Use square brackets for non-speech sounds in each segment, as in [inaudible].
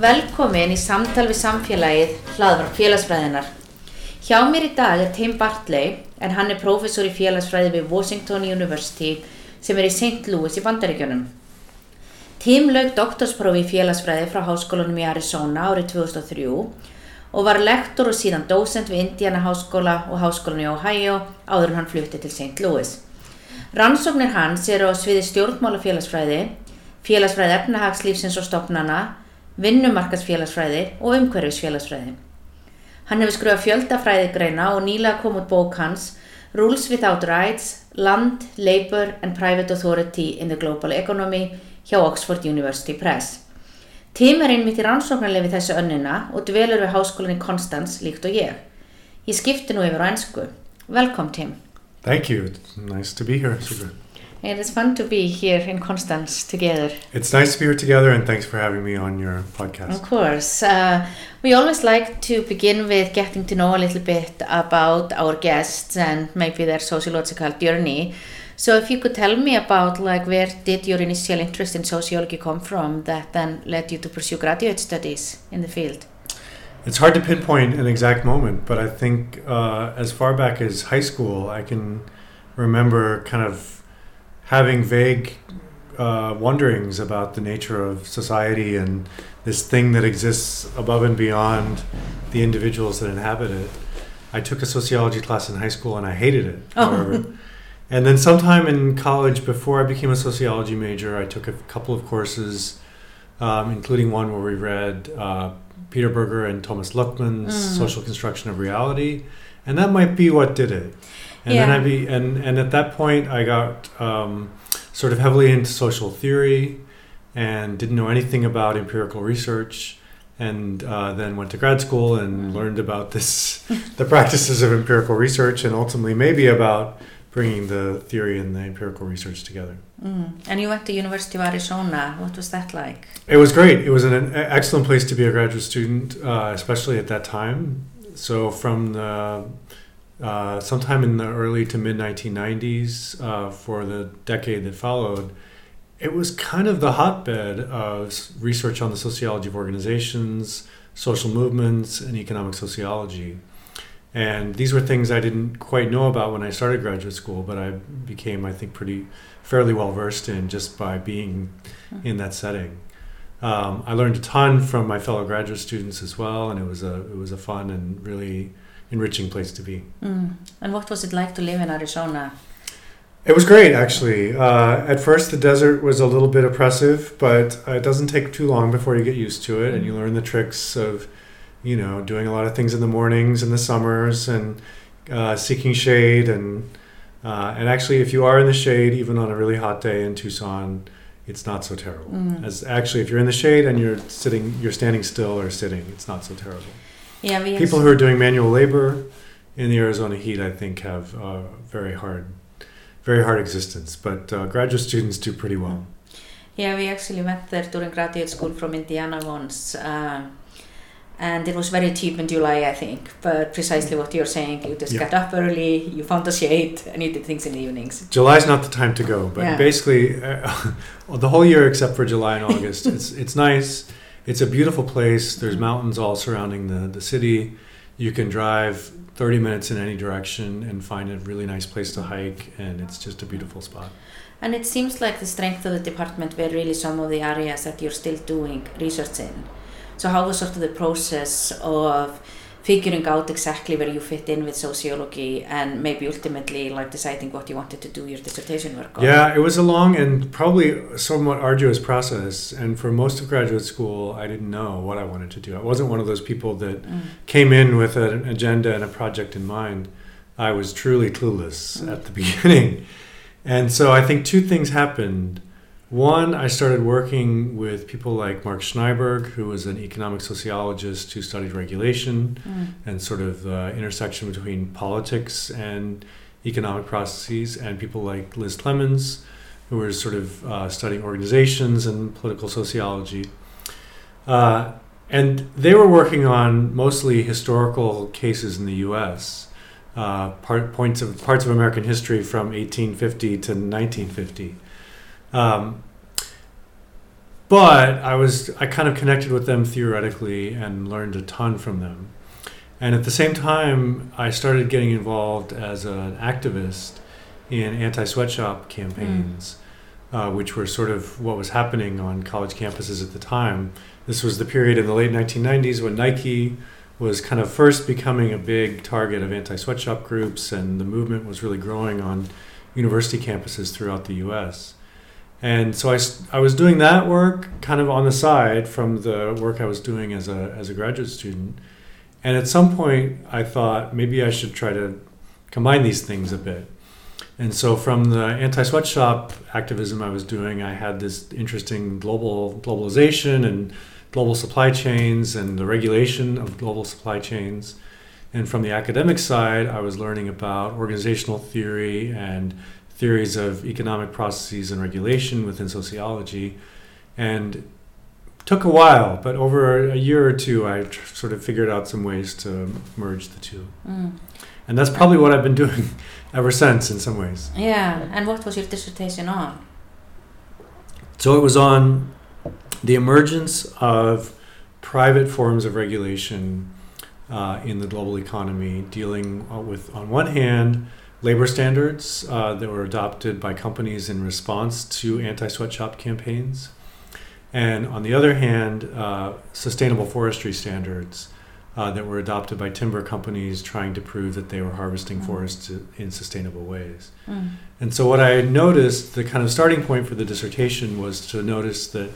Velkomin í samtal við samfélagið hlaðvarp félagsfræðinar. Hjá mér í dag er Tim Bartley en hann er prófessor í félagsfræði við Washington University sem er í St. Louis í Bandaríkjunum. Tim laug doktorsprófi í félagsfræði frá háskólanum í Arizona árið 2003 og var lektor og síðan dósent við Indiana háskóla og háskólan í Ohio áður en hann flutti til St. Louis. Rannsóknir hans eru á sviði stjórnmála félagsfræði, félagsfræði efnahagslífsins og stopnana, vinnumarkasfélagsfræði og umhverfisfélagsfræði. Hann hefur skrifað fjöldafræðigreina og nýlega kom út bók hans Rules Without Rights, Land, Labour and Private Authority in the Global Economy hjá Oxford University Press. Tim er einmitt í rannsóknarlefi þessu önnina og dvelur við háskólan í Konstans líkt og ég. Ég skipti nú yfir á ennsku. Velkom Tim. Thank you. Nice to be here, Sigrid. It is fun to be here in Constance together. It's nice to be here together, and thanks for having me on your podcast. Of course. Uh, we always like to begin with getting to know a little bit about our guests and maybe their sociological journey. So if you could tell me about like where did your initial interest in sociology come from that then led you to pursue graduate studies in the field? It's hard to pinpoint an exact moment, but I think uh, as far back as high school, I can remember kind of having vague uh, wonderings about the nature of society and this thing that exists above and beyond the individuals that inhabit it. I took a sociology class in high school and I hated it. Oh. [laughs] And then sometime in college, before I became a sociology major, I took a couple of courses, um, including one where we read uh, Peter Berger and Thomas Luckmann's Mm. Social Construction of Reality, and that might be what did it. And then I be and and at that point I got um, sort of heavily into social theory and didn't know anything about empirical research and uh, then went to grad school and learned about this [laughs] the practices of empirical research and ultimately maybe about bringing the theory and the empirical research together Mm. And you went to University of Arizona. What was that like? it was great it was an, an excellent place to be a graduate student uh, especially at that time so from the uh, sometime in the early to mid 1990s uh, for the decade that followed, it was kind of the hotbed of research on the sociology of organizations, social movements, and economic sociology. And these were things I didn't quite know about when I started graduate school, but I became, I think, pretty fairly well versed in just by being in that setting. Um, I learned a ton from my fellow graduate students as well, and it was a it was a fun and really enriching place to be. Mm. And what was it like to live in Arizona? It was great, actually. Uh, at first, the desert was a little bit oppressive, but uh, it doesn't take too long before you get used to it, and you learn the tricks of, you know, doing a lot of things in the mornings in the summers and uh, seeking shade, and uh, and actually, if you are in the shade, even on a really hot day in Tucson, it's not so terrible. Mm. As actually, if you're in the shade and you're sitting, you're standing still or sitting, it's not so terrible. Yeah, we People who are doing manual labor in the Arizona heat, I think, have uh, very hard, very hard existence. But uh, graduate students do pretty well. Yeah, we actually went there during graduate school from Indiana once. Um, and it was very cheap in July, I think. But precisely what you're saying, you just Yeah. got up early, you found a shade, and you did things in the evenings. July's not the time to go, but Yeah. basically, uh, [laughs] the whole year except for July and August, [laughs] it's it's nice. It's a beautiful place. There's mountains all surrounding the the city. You can drive 30 minutes in any direction and find a really nice place to hike, and it's just a beautiful spot. And it seems like the strength of the department were really some of the areas that you're still doing research in. So how was sort of the process of figuring out exactly where you fit in with sociology and maybe ultimately like deciding what you wanted to do your dissertation work on. Yeah, it was a long and probably somewhat arduous process. And for most of graduate school, I didn't know what I wanted to do. I wasn't one of those people that Mm. came in with an agenda and a project in mind. I was truly clueless Mm. at the [laughs] beginning. And so I think two things happened. One, I started working with people like Mark Schneiberg, who was an economic sociologist who studied regulation Mm. and sort of the intersection between politics and economic processes, and people like Liz Clemens, who were sort of uh, studying organizations and political sociology. Uh, and they were working on mostly historical cases in the U.S. Uh, part, points of parts of American history from 1850 to 1950. Um, but I was I kind of connected with them theoretically and learned a ton from them. And at the same time, I started getting involved as an activist in anti-sweatshop campaigns, uh, which were sort of what was happening on college campuses at the time. This was the period in the late 1990s when Nike was kind of first becoming a big target of anti-sweatshop groups, and the movement was really growing on university campuses throughout the U.S. And so I, I was doing that work kind of on the side from the work I was doing as a, as a graduate student. And at some point, I thought maybe I should try to combine these things a bit. And so from the anti-sweatshop activism I was doing, I had this interesting global globalization and global supply chains and the regulation of global supply chains. And from the academic side, I was learning about organizational theory and theories of economic processes and regulation within sociology. And took a while, but over a year or two, I tr- sort of figured out some ways to merge the two. Mm. And that's probably what I've been doing [laughs] ever since in some ways. Yeah, and what was your dissertation on? So it was on the emergence of private forms of regulation uh, in the global economy, dealing uh, with, on one hand, labor standards uh, that were adopted by companies in response to anti sweatshop campaigns, and on the other hand, uh, sustainable forestry standards. Uh, that were adopted by timber companies trying to prove that they were harvesting Mm. forests in sustainable ways. Mm. And so, what I noticed, the kind of starting point for the dissertation was to notice that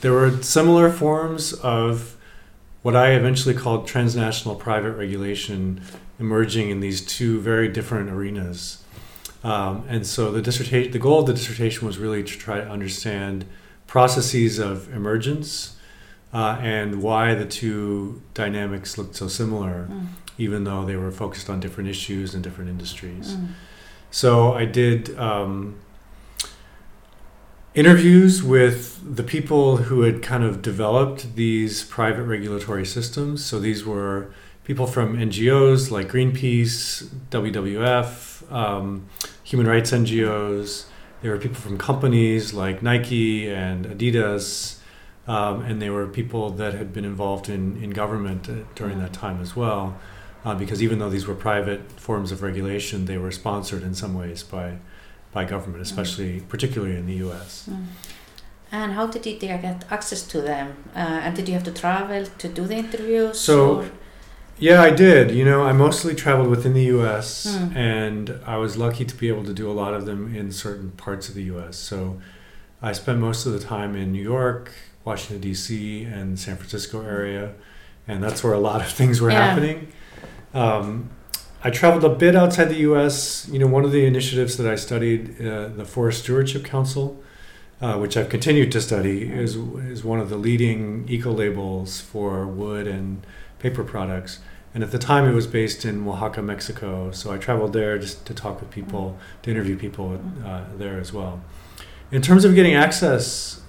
there were similar forms of what I eventually called transnational private regulation emerging in these two very different arenas. Um, and so, the dissertation, the goal of the dissertation was really to try to understand processes of emergence uh, and why the two dynamics looked so similar, Mm. even though they were focused on different issues and different industries. Mm. So I did um, interviews with the people who had kind of developed these private regulatory systems. So these were people from NGOs like Greenpeace, WWF, um, human rights NGOs. There were people from companies like Nike and Adidas. Um, and they were people that had been involved in, in government uh, during that time as well uh, because even though these were private forms of regulation, they were sponsored in some ways by by government, especially particularly in the U.S. Mm. And how did you get access to them? Uh, and did you have to travel to do the interviews? So- or- Yeah, I did. You know, I mostly traveled within the U.S. Hmm. and I was lucky to be able to do a lot of them in certain parts of the U.S. So I spent most of the time in New York, Washington D.C., and San Francisco area, and that's where a lot of things were Yeah. happening. Um, I traveled a bit outside the U.S. You know, one of the initiatives that I studied, uh, the Forest Stewardship Council, uh, which I've continued to study, is is one of the leading eco labels for wood and paper products. And at the time, it was based in Oaxaca, Mexico. So I traveled there just to talk with people, to interview people uh, there as well. In terms of getting access,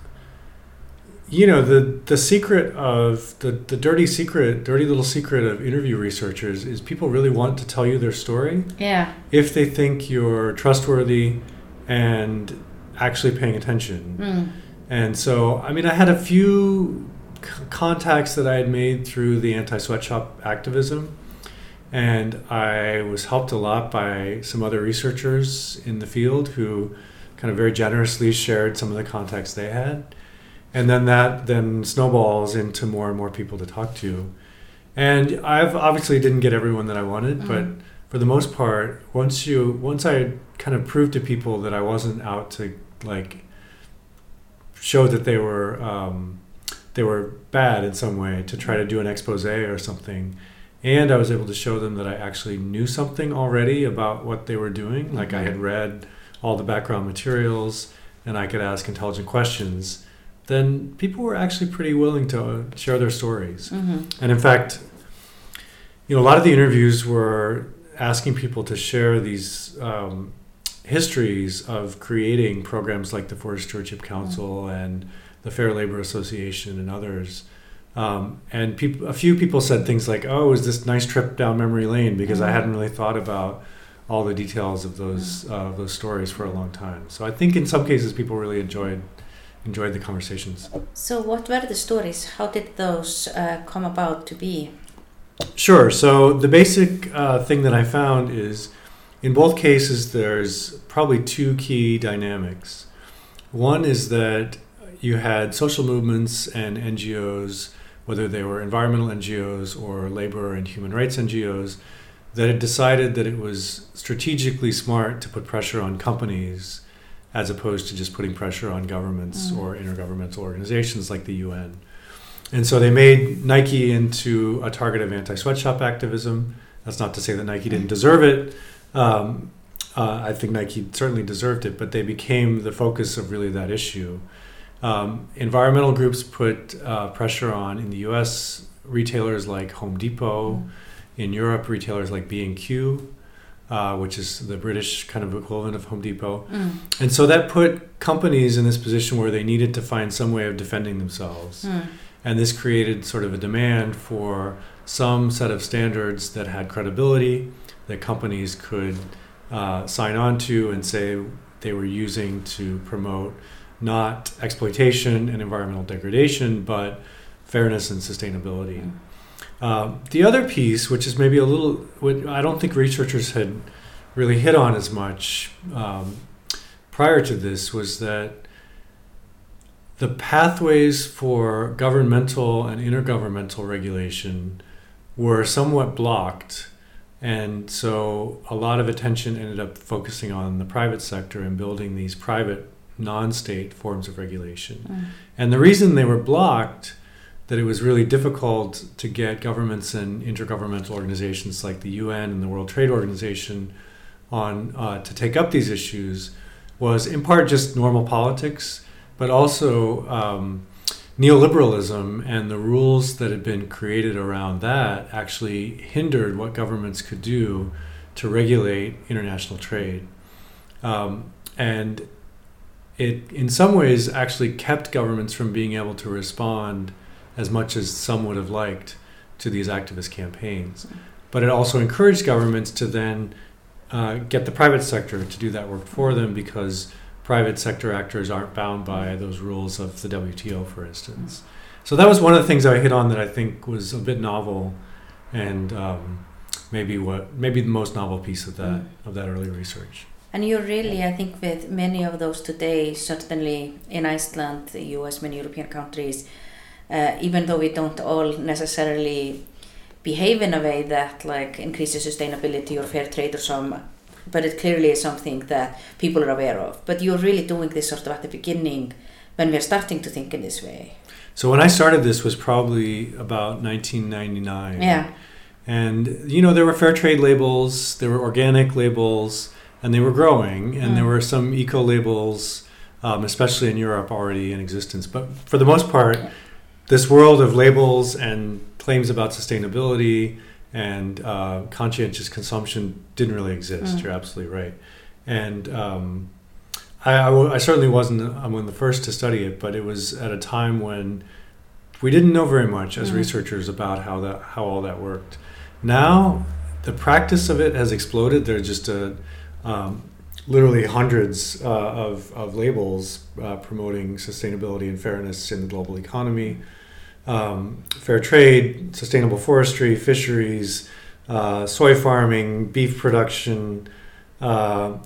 you know, the the secret of the the dirty secret, dirty little secret of interview researchers is people really want to tell you their story yeah. if they think you're trustworthy and actually paying attention. Mm. And so, I mean, I had a few c- contacts that I had made through the anti sweatshop activism. And I was helped a lot by some other researchers in the field who kind of very generously shared some of the contacts they had. And then that then snowballs into more and more people to talk to. And I've obviously didn't get everyone that I wanted, Mm. but for the most part, once you once I kind of proved to people that I wasn't out to like show that they were um, they were bad in some way to try to do an expose or something, and I was able to show them that I actually knew something already about what they were doing, like I had read all the background materials and I could ask intelligent questions. Then people were actually pretty willing to uh, share their stories. hmm And in fact, you know, a lot of the interviews were asking people to share these um, histories of creating programs like the Forest Stewardship Council and the Fair Labor Association and others. Um, and peop- a few people said things like, "Oh, it was this nice trip down memory lane?" Because I Mhm. hadn't really thought about all the details of those uh, those stories for a long time. So I think in some cases people really enjoyed enjoyed the conversations. So, what were the stories? How did those uh, come about to be? Sure. So the basic uh, thing that I found is, in both cases, there's probably two key dynamics. One is that you had social movements and NGOs, whether they were environmental NGOs or labor and human rights NGOs, that had decided that it was strategically smart to put pressure on companies as opposed to just putting pressure on governments Mm. or intergovernmental organizations like the UN. And so they made Nike into a target of anti sweatshop activism. That's not to say that Nike didn't deserve it. Um, uh, I think Nike certainly deserved it, but they became the focus of really that issue. Um, environmental groups put uh, pressure on in the U.S. retailers like Home Depot, in Europe retailers like B&Q, uh, which is the British kind of equivalent of Home Depot. Mm. And so that put companies in this position where they needed to find some way of defending themselves. Mm. And this created sort of a demand for some set of standards that had credibility that companies could uh, sign on to and say they were using to promote not exploitation and environmental degradation, but fairness and sustainability. Mm. Um, the other piece, which is maybe a little, what I don't think researchers had really hit on as much um, prior to this, was that the pathways for governmental and intergovernmental regulation were somewhat blocked. And so a lot of attention ended up focusing on the private sector and building these private non state forms of regulation. Mm. And the reason they were blocked, that it was really difficult to get governments and intergovernmental organizations like the UN and the World Trade Organization on uh, to take up these issues, was in part just normal politics, but also um, neoliberalism and the rules that had been created around that actually hindered what governments could do to regulate international trade. Um, and it, in some ways, actually kept governments from being able to respond as much as some would have liked to these activist campaigns. But it also encouraged governments to then uh, get the private sector to do that work for them because private sector actors aren't bound by those rules of the WTO, for instance. So that was one of the things I hit on that I think was a bit novel, and um, maybe what maybe the most novel piece of that Mm. of that early research. And you're really, I think, with many of those today, certainly in Iceland, the US, many European countries, uh, even though we don't all necessarily behave in a way that like increases sustainability or fair trade or some, but it clearly is something that people are aware of. But you're really doing this sort of at the beginning when we're starting to think in this way. So when I started this was probably about 1999. Yeah. And you know there were fair trade labels, there were organic labels, and they were growing. And there Mm. were some eco labels, um, especially in Europe, already in existence. But for the most part, this world of labels and claims about sustainability and uh, conscientious consumption didn't really exist. Mm. You're absolutely right. And um, I, I w- I certainly wasn't among the first to study it, but it was at a time when we didn't know very much as Mm. researchers about how that how all that worked. Now, the practice of it has exploded. There's just a um, literally hundreds uh, of, of labels uh, promoting sustainability and fairness in the global economy. Um, fair trade, sustainable forestry, fisheries, uh, soy farming, beef production, uh,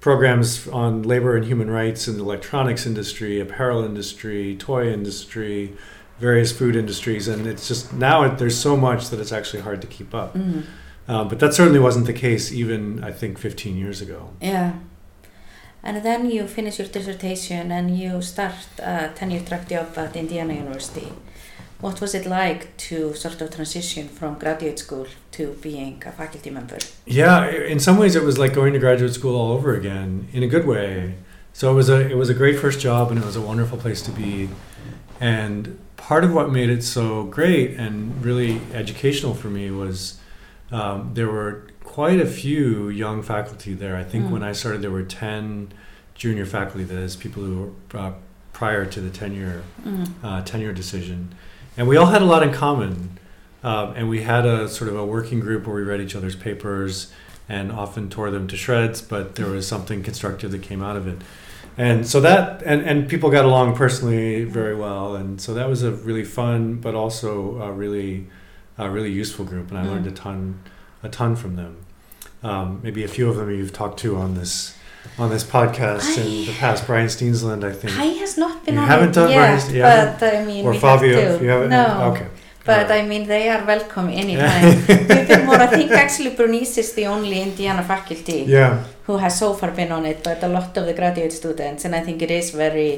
programs on labor and human rights in the electronics industry, apparel industry, toy industry, various food industries, and it's just now there's so much that it's actually hard to keep up. Mm. Um, but that certainly wasn't the case even I think 15 years ago. Yeah. And then you finish your dissertation and you start a tenure track job at Indiana University. What was it like to sort of transition from graduate school to being a faculty member? Yeah, in some ways it was like going to graduate school all over again in a good way. So it was a it was a great first job and it was a wonderful place to be. And part of what made it so great and really educational for me was um, there were quite a few young faculty there. I think Mm. when I started, there were 10 junior faculty, that is, people who were uh, prior to the tenure, Mm. uh, tenure decision. And we all had a lot in common. Um, and we had a sort of a working group where we read each other's papers and often tore them to shreds, but there was something constructive that came out of it. And so that, and, and people got along personally very well. And so that was a really fun, but also a really, a really useful group. And I Mm. learned a ton, a ton from them. Um, maybe a few of them you've talked to on this, on this podcast in the past. Brian Steensland, I think. I has not been You on haven't it done yet, Brian- haven't? but I mean, or Fabio, if you haven't. No, Okay. but. I mean, they are welcome [laughs] anytime. More, I think actually Bernice is the only Indiana faculty Yeah. who has so far been on it, but a lot of the graduate students, and I think it is very,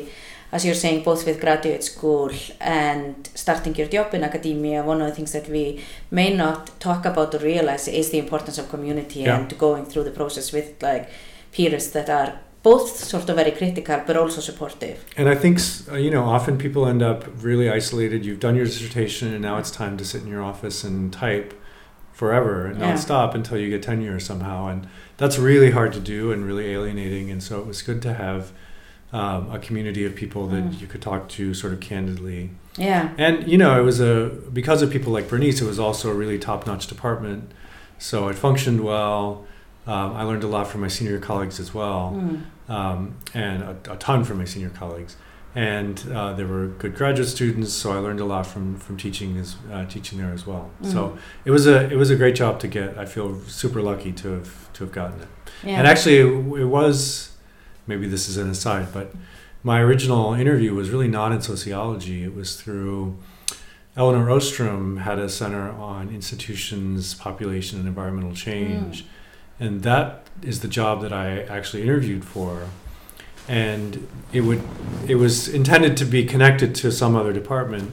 as you're saying, both with graduate school and starting your job in academia, one of the things that we may not talk about or realize is the importance of community Yeah. and going through the process with like peers that are both sort of very critical but also supportive. And I think, uh, you know, often people end up really isolated. You've done your dissertation and now it's time to sit in your office and type forever and Yeah. not stop until you get tenure somehow. And that's really hard to do and really alienating. And so it was good to have um, a community of people that Mm. you could talk to sort of candidly. Yeah. And, you know, it was a, because of people like Bernice, it was also a really top notch department. So it functioned well. Um, I learned a lot from my senior colleagues as well Mm. um, and a, a ton from my senior colleagues. And uh, there were good graduate students, so I learned a lot from from teaching as uh, teaching there as well. Mm. So it was a it was a great job to get. I feel super lucky to have to have gotten it. Yeah. And actually, it, it was maybe this is an aside, but my original interview was really not in sociology. It was through Elinor Ostrom had a center on institutions, population, and environmental change, and that is the job that I actually interviewed for. And it would it was intended to be connected to some other department,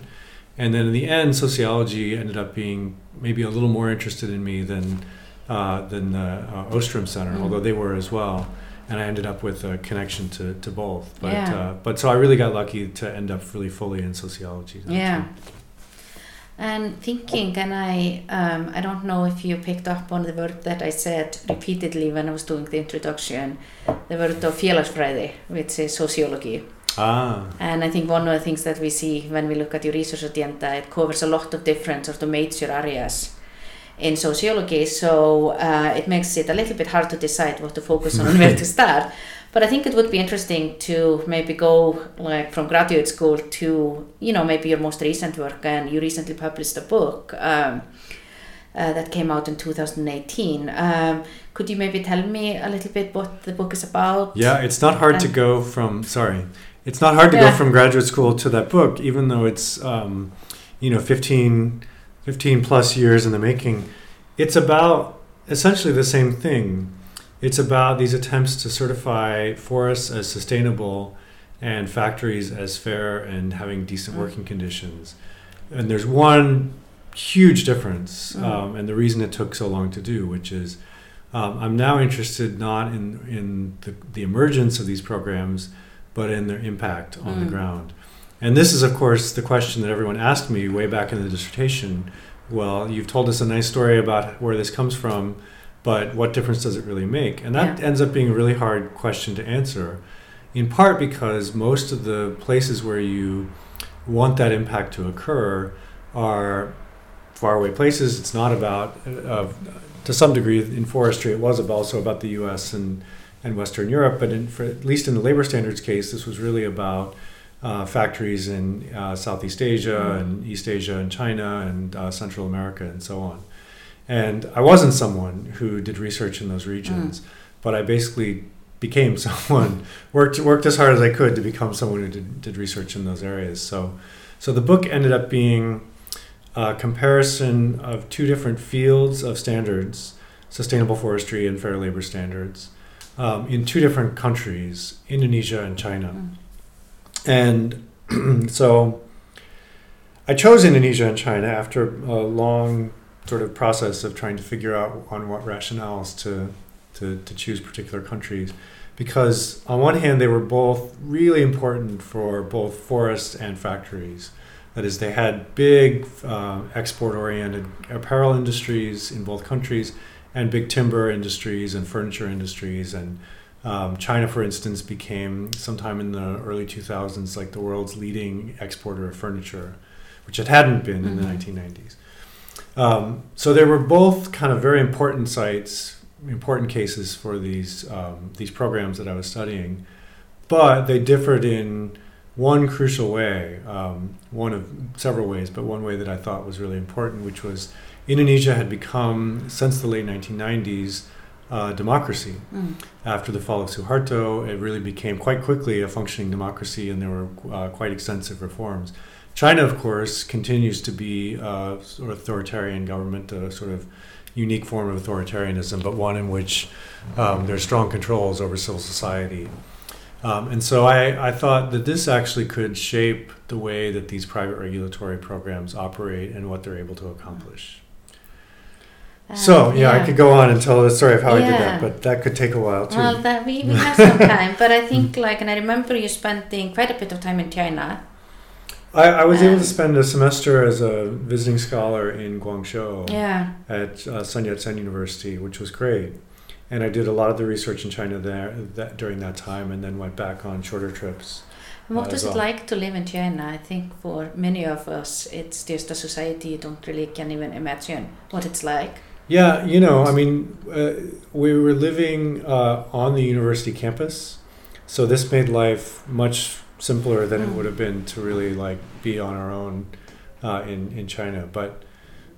and then in the end, sociology ended up being maybe a little more interested in me than uh, than the uh, Ostrom Center, Mm. although they were as well. And I ended up with a connection to, to both. But Yeah. uh, but so I really got lucky to end up really fully in sociology. Yeah. And thinking, and I, um, I don't know if you picked up on the word that I said repeatedly when I was doing the introduction, the word of félagsfræði, which is sociology. Ah, And I think one of the things that we see when we look at your research agenda, it covers a lot of different sort of major areas in sociology. So uh, it makes it a little bit hard to decide what to focus on and where to [laughs] start. But I think it would be interesting to maybe go like from graduate school to you know maybe your most recent work, and you recently published a book. Um, uh, that came out in 2018. Um, could you maybe tell me a little bit what the book is about? yeah. It's not hard to go from sorry. It's not hard to Yeah. go from graduate school to that book, even though it's um, you know 15, 15 plus years in the making. It's about essentially the same thing. It's about these attempts to certify forests as sustainable and factories as fair and having decent Mm. working conditions. And there's one huge difference, Mm. um, and the reason it took so long to do, which is um, I'm now interested not in, in the, the emergence of these programs, but in their impact on the Mm. ground. And this is, of course, the question that everyone asked me way back in the dissertation. Well, you've told us a nice story about where this comes from, but what difference does it really make? And that Yeah. ends up being a really hard question to answer, in part because most of the places where you want that impact to occur are faraway places. It's not about, uh, to some degree, in forestry, it was also about the U.S. and and Western Europe, but in, for, at least in the labor standards case, this was really about uh, factories in uh, Southeast Asia Mm. and East Asia and China and uh, Central America and so on. And I wasn't someone who did research in those regions, but I basically became [laughs] someone worked worked as hard as I could to become someone who did, did research in those areas. So So the book ended up being a comparison of two different fields of standards sustainable forestry and fair labor standards um, in two different countries, Indonesia and China. And [clears throat] so I chose Indonesia and China after a long sort of process of trying to figure out on what rationales to, to, to choose particular countries. Because on one hand, they were both really important for both forests and factories. That is, they had big uh, export oriented apparel industries in both countries and big timber industries and furniture industries. And um, China, for instance, became sometime in the early 2000s like the world's leading exporter of furniture, which it hadn't been in the Mhm. 1990s. Um, so they were both kind of very important sites, important cases for these um, these programs that I was studying, but they differed in one crucial way, um, one of several ways, but one way that I thought was really important, which was Indonesia had become since the late 1990s uh, democracy. Mm. After the fall of Suharto, it really became quite quickly a functioning democracy, and there were uh, quite extensive reforms. China, of course, continues to be a sort of authoritarian government, a sort of unique form of authoritarianism, but one in which um, there's strong controls over civil society. Um, and so I, I thought that this actually could shape the way that these private regulatory programs operate and what they're able to accomplish. So, Uh, yeah, I could go on and tell the story of how I did that, but that could take a while too. Well, that we, we have some [laughs] time, but I think like, and I remember you spending quite a bit of time in China. I, I was able Um, to spend a semester as a visiting scholar in Guangzhou Yeah. at uh, Sun Yat-sen University, which was great. And I did a lot of the research in China there that, during that time, and then went back on shorter trips. And What Uh, does as it well. like to live in China? I think for many of us, it's just a society you don't really can even imagine what it's like. Yeah, you know, I mean, uh, we were living uh, on the university campus, so this made life much simpler than it Mm. would have been to really like be on our own uh, in in China. But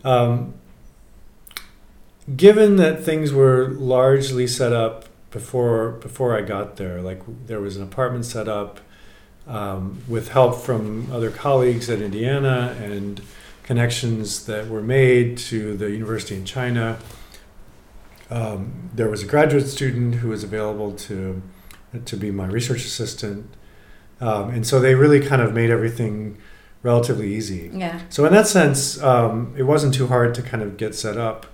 um, given that things were largely set up before before I got there, like there was an apartment set up um, with help from other colleagues at Indiana and connections that were made to the university in China. Um, there was a graduate student who was available to to be my research assistant, um, and so they really kind of made everything relatively easy. Yeah. So in that sense, um, it wasn't too hard to kind of get set up,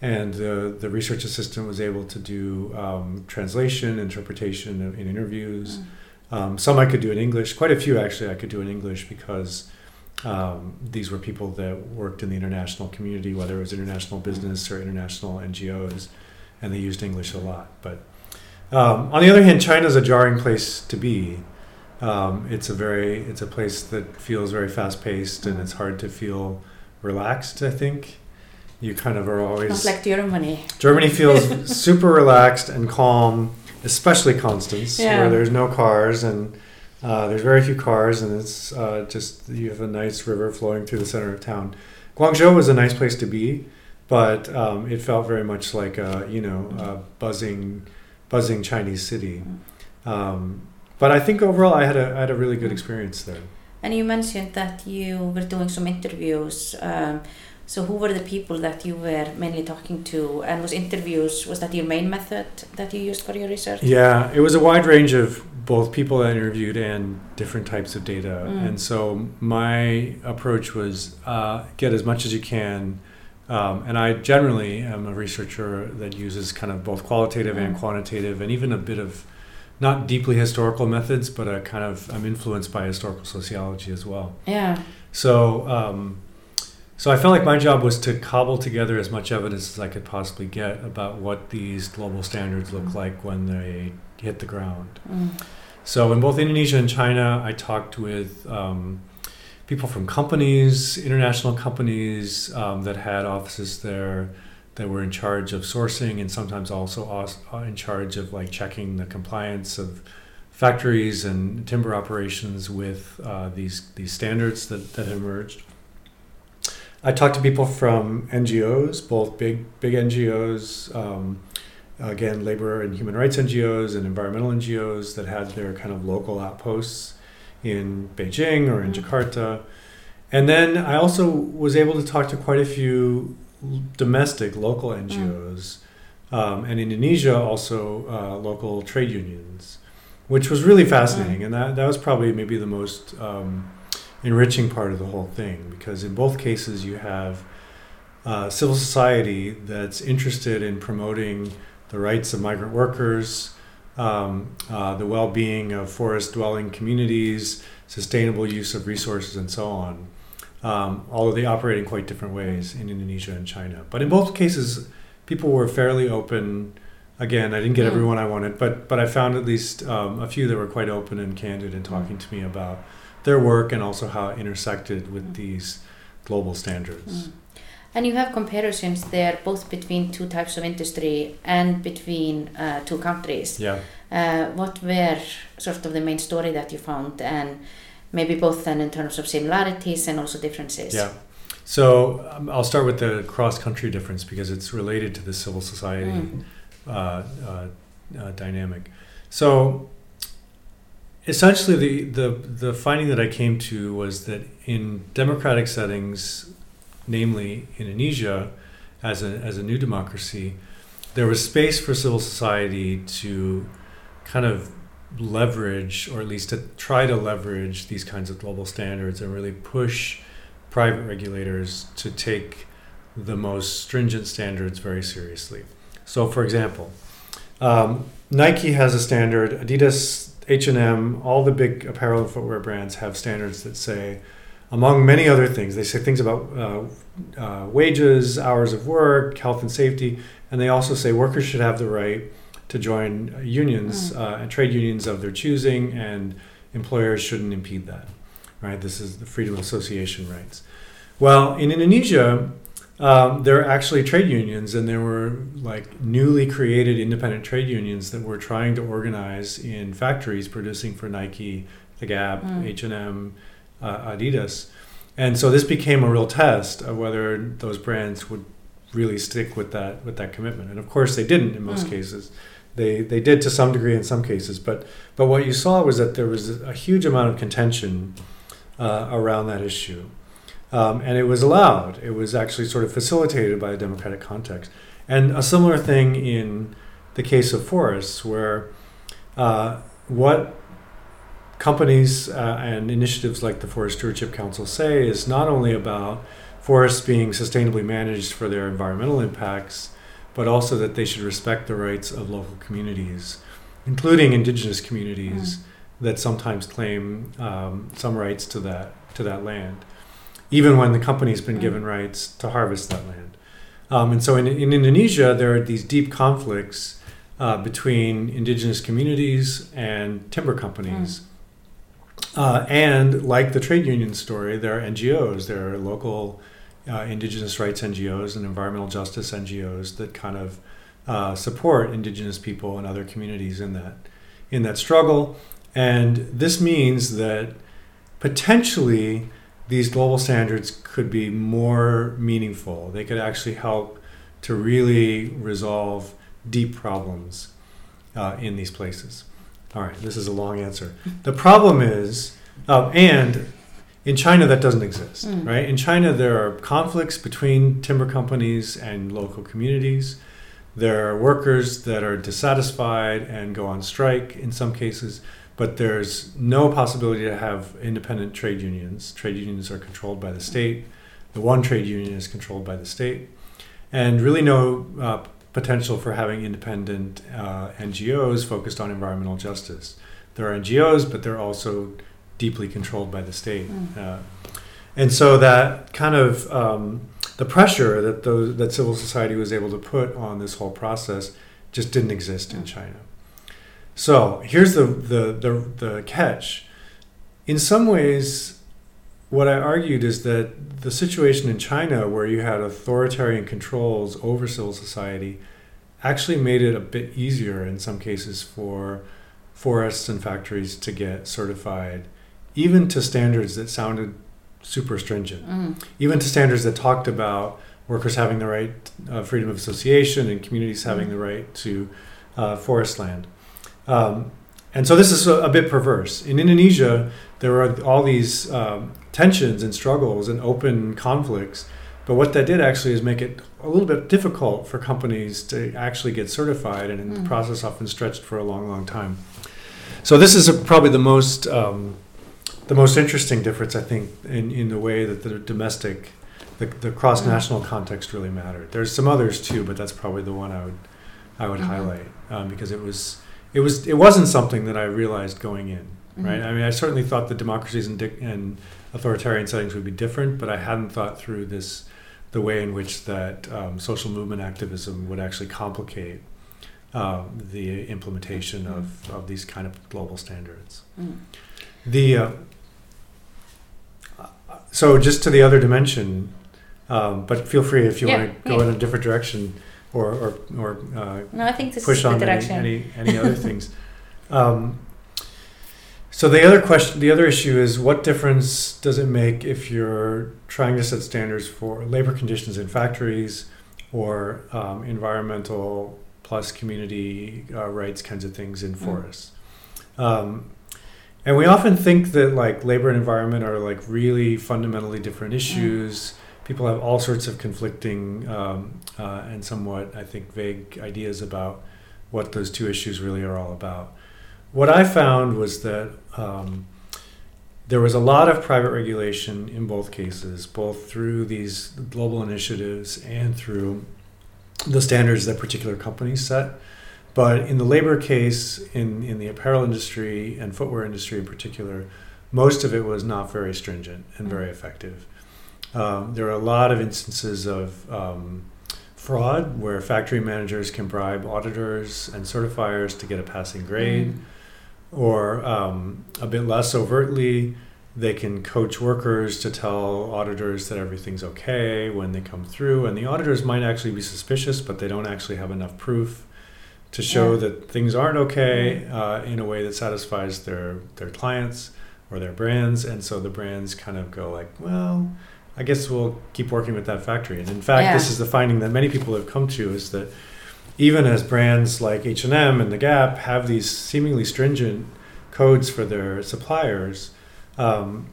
and the the research assistant was able to do um, translation, interpretation in in interviews. Um, some I could do in English. Quite a few actually I could do in English because um, these were people that worked in the international community, whether it was international business or international NGOs, and they used English a lot. But um, on the other hand, China is a jarring place to be. Um, it's a very it's a place that feels very fast paced, and it's hard to feel relaxed. I think you kind of are always Not like Germany. Germany feels [laughs] super relaxed and calm, especially Constance, Yeah. where there's no cars and uh, there's very few cars, and it's uh, just you have a nice river flowing through the center of town. Guangzhou was a nice place to be, but um, it felt very much like a you know a buzzing, buzzing Chinese city. Um, but I think overall, I had a I had a really good experience there. And you mentioned that you were doing some interviews. Um, so who were the people that you were mainly talking to? And was interviews, was that your main method that you used for your research? Yeah, it was a wide range of both people I interviewed and different types of data. Mm. And so my approach was uh, get as much as you can. Um, and I generally am a researcher that uses kind of both qualitative and Mm. quantitative and even a bit of not deeply historical methods, but a kind of I'm influenced by historical sociology as well. Yeah. So, um, so I felt like my job was to cobble together as much evidence as I could possibly get about what these global standards look like when they hit the ground. Mm. So, in both Indonesia and China, I talked with um, people from companies, international companies um, that had offices there that were in charge of sourcing and sometimes also uh, in charge of like checking the compliance of factories and timber operations with uh, these these standards that, that emerged. I talked to people from NGOs, both big big NGOs, um, again labor and human rights NGOs and environmental NGOs that had their kind of local outposts in Beijing or in Mm. Jakarta. And then I also was able to talk to quite a few domestic, local NGOs, um, and Indonesia also uh, local trade unions, which was really fascinating. And that, that was probably maybe the most um, enriching part of the whole thing because in both cases you have uh, civil society that's interested in promoting the rights of migrant workers, um, uh, the well being of forest dwelling communities, sustainable use of resources, and so on. Um, although they operate in quite different ways in Indonesia and China. But in both cases, people were fairly open. Again, I didn't get Mm. everyone I wanted, but but I found at least um, a few that were quite open and candid in talking to me about their work and also how it intersected with these global standards. Mm. And you have comparisons there both between two types of industry and between uh, two countries. Yeah. Uh, what were sort of the main story that you found and maybe both then in terms of similarities and also differences? Yeah. So um, I'll start with the cross country difference because it's related to the civil society Mm. uh, uh, uh, dynamic. So essentially, the, the, the finding that I came to was that in democratic settings, namely Indonesia, as a, as a new democracy, there was space for civil society to kind of leverage, or at least to try to leverage these kinds of global standards and really push private regulators to take the most stringent standards very seriously. So, for example, um, Nike has a standard. Adidas, H and M, all the big apparel and footwear brands have standards that say, among many other things, they say things about uh, uh, wages, hours of work, health and safety, and they also say workers should have the right to join unions Mm. uh, and trade unions of their choosing, and employers shouldn't impede that. Right? This is the freedom of association rights. Well, in Indonesia, um, there are actually trade unions, and there were like newly created independent trade unions that were trying to organize in factories producing for Nike, the Gap, Mm. H and M, uh, Adidas, and so this became a real test of whether those brands would really stick with that with that commitment. And of course, they didn't in most Mm. cases. They they did to some degree in some cases, but but what you saw was that there was a huge amount of contention uh, around that issue. Um, and it was allowed. It was actually sort of facilitated by a democratic context. And a similar thing in the case of forests, where uh, what companies uh, and initiatives like the Forest Stewardship Council say is not only about forests being sustainably managed for their environmental impacts, but also that they should respect the rights of local communities, including indigenous communities that sometimes claim um, some rights to that to that land, even when the company's been Mm. given rights to harvest that land. Um, and so in, in Indonesia, there are these deep conflicts uh, between indigenous communities and timber companies. Uh, and like the trade union story, there are NGOs, there are local uh, indigenous rights NGOs and environmental justice NGOs that kind of uh, support indigenous people and other communities in that in that struggle. And this means that potentially these global standards could be more meaningful. They could actually help to really resolve deep problems uh, in these places. All right, this is a long answer. The problem is, uh, and in China that doesn't exist, Mm. right? In China there are conflicts between timber companies and local communities. There are workers that are dissatisfied and go on strike in some cases, but there's no possibility to have independent trade unions. Trade unions are controlled by the state. The one trade union is controlled by the state, and really no uh, potential for having independent uh, NGOs focused on environmental justice. There are NGOs, but they're also deeply controlled by the state. Mm. Uh, and so that kind of um, the pressure that those that civil society was able to put on this whole process just didn't exist in Mm. China. So here's the, the the the catch. In some ways, what I argued is that the situation in China, where you had authoritarian controls over civil society, actually made it a bit easier in some cases for forests and factories to get certified, even to standards that sounded super stringent Mm. even to standards that talked about workers having the right uh, freedom of association and communities having the right to uh, forest land. Um, and so this is a, a bit perverse. In Indonesia, there are all these um, tensions and struggles and open conflicts. But what that did actually is make it a little bit difficult for companies to actually get certified, and Mm. the process often stretched for a long, long time. So this is a, probably the most um, the most interesting difference, I think, in, in the way that the domestic, the, the cross national context really mattered. There's some others too, but that's probably the one I would I would Mhm. highlight um, because it was it was it wasn't something that I realized going in right? Mhm. I mean, I certainly thought that democracies and, dic- and authoritarian settings would be different, but I hadn't thought through this, the way in which that um, social movement activism would actually complicate um, the implementation of, of these kind of global standards. Mm. The uh, so just to the other dimension, um, but feel free if you Yeah, want to go yeah. in a different direction, or or, or uh, No, I think this push is on any, direction. any any other [laughs] things. Um, so the other question, the other issue is, what difference does it make if you're trying to set standards for labor conditions in factories, or um, environmental plus community uh, rights kinds of things in Mm. forests? Um, and we often think that like labor and environment are like really fundamentally different issues. People have all sorts of conflicting um, uh, and somewhat, I think, vague ideas about what those two issues really are all about. What I found was that um, there was a lot of private regulation in both cases, both through these global initiatives and through the standards that particular companies set. But in the labor case, in, in the apparel industry and footwear industry in particular, most of it was not very stringent and very effective. Um, there are a lot of instances of um, fraud where factory managers can bribe auditors and certifiers to get a passing grade, Mm. or um, a bit less overtly, they can coach workers to tell auditors that everything's okay when they come through, and the auditors might actually be suspicious, but they don't actually have enough proof to show Yeah. that things aren't okay uh, in a way that satisfies their their clients or their brands, and so the brands kind of go like, well. I guess we'll keep working with that factory. And in fact, this is the finding that many people have come to is that even as brands like H&M and The Gap have these seemingly stringent codes for their suppliers, um,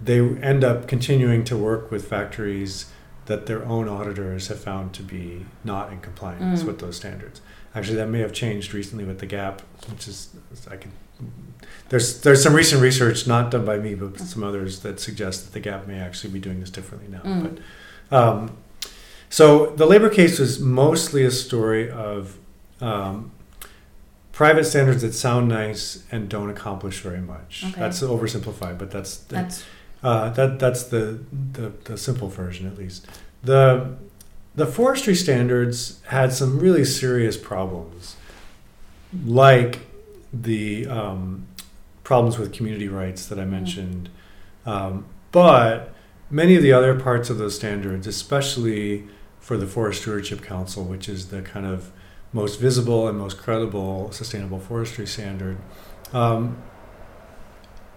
they end up continuing to work with factories that their own auditors have found to be not in compliance Mm. with those standards. Actually, that may have changed recently with The Gap, which is I can. There's there's some recent research not done by me, but some others that suggest that The Gap may actually be doing this differently now. Mm. But um, so the labor case was mostly a story of um, private standards that sound nice and don't accomplish very much. Okay. That's oversimplified, but that's the, That's uh, that that's the, the the simple version at least. The the forestry standards had some really serious problems, like the um, problems with community rights that I mentioned. Um, but many of the other parts of those standards, especially for the Forest Stewardship Council, which is the kind of most visible and most credible sustainable forestry standard, um,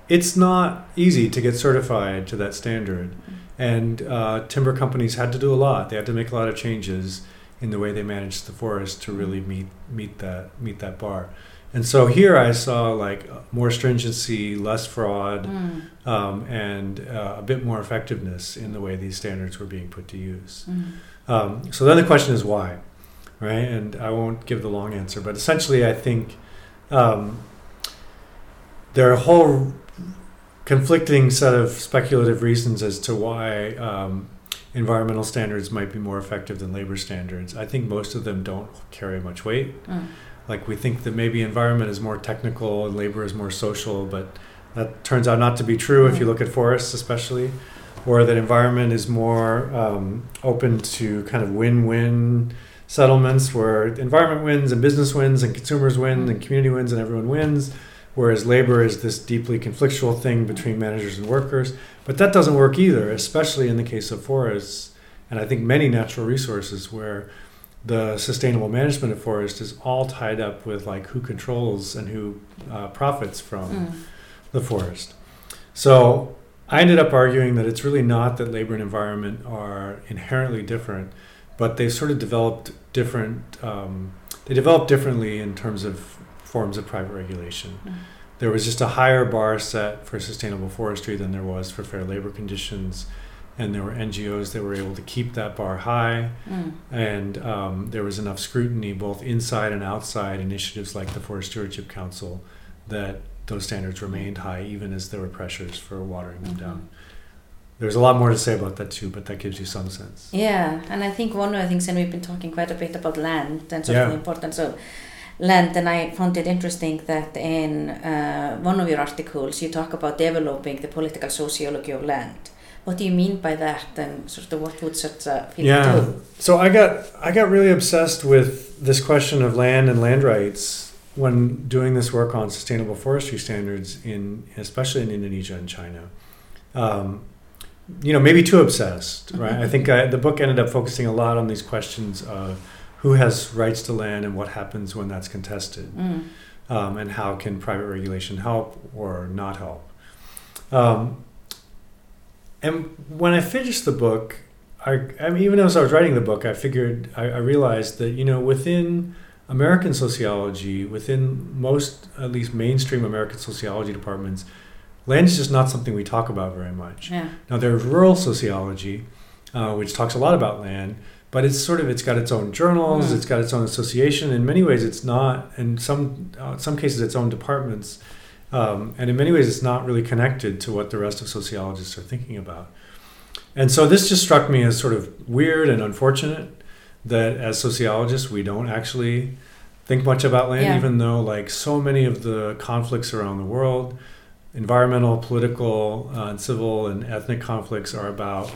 it's not easy to get certified to that standard. And uh, timber companies had to do a lot. They had to make a lot of changes in the way they managed the forest to really meet meet that meet that bar. And so here I saw like more stringency, less fraud, mm, um, and uh, a bit more effectiveness in the way these standards were being put to use. mm, Um, so then the question is why, right? And I won't give the long answer, but essentially, I think um, there are a whole conflicting set of speculative reasons as to why um, environmental standards might be more effective than labor standards. I think most of them don't carry much weight. mm. Like we think that maybe environment is more technical and labor is more social, but that turns out not to be true if you look at forests, especially, or that environment is more um, open to kind of win-win settlements where environment wins and business wins and consumers win and community wins and everyone wins, whereas labor is this deeply conflictual thing between managers and workers. But that doesn't work either, especially in the case of forests, and I think many natural resources where the sustainable management of forest is all tied up with like who controls and who uh, profits from Mm. the forest. So I ended up arguing that it's really not that labor and environment are inherently different, but they sort of developed different. Um, they developed differently in terms of forms of private regulation. Mm. There was just a higher bar set for sustainable forestry than there was for fair labor conditions, and there were NGOs that were able to keep that bar high, Mm. and um, there was enough scrutiny both inside and outside initiatives like the Forest Stewardship Council that those standards remained high even as there were pressures for watering them Mhm. down. There's a lot more to say about that too, but that gives you some sense. Yeah, and I think one of the things, and we've been talking quite a bit about land and sort of Yeah. the importance of land, and I found it interesting that in uh, one of your articles you talk about developing the political sociology of land. What do you mean by that, and sort of what would such a field Yeah. do? So I got I got really obsessed with this question of land and land rights when doing this work on sustainable forestry standards in especially in Indonesia and China. Um, you know, maybe too obsessed, right? I think I, the book ended up focusing a lot on these questions of who has rights to land and what happens when that's contested, Mm. um, and how can private regulation help or not help. Um, and when I finished the book, I, I mean, even as I was writing the book, I figured, I, I realized that, you know, within American sociology, within most, at least mainstream American sociology departments, land is just not something we talk about very much. Yeah. Now, there's rural sociology, uh, which talks a lot about land, but it's sort of, it's got its own journals, Mm. it's got its own association. In many ways, it's not, in some, uh, some cases, its own departments. Um, and in many ways, it's not really connected to what the rest of sociologists are thinking about. And so this just struck me as sort of weird and unfortunate that as sociologists, we don't actually think much about land, Yeah. even though, like, so many of the conflicts around the world, environmental, political, uh, and civil and ethnic conflicts are about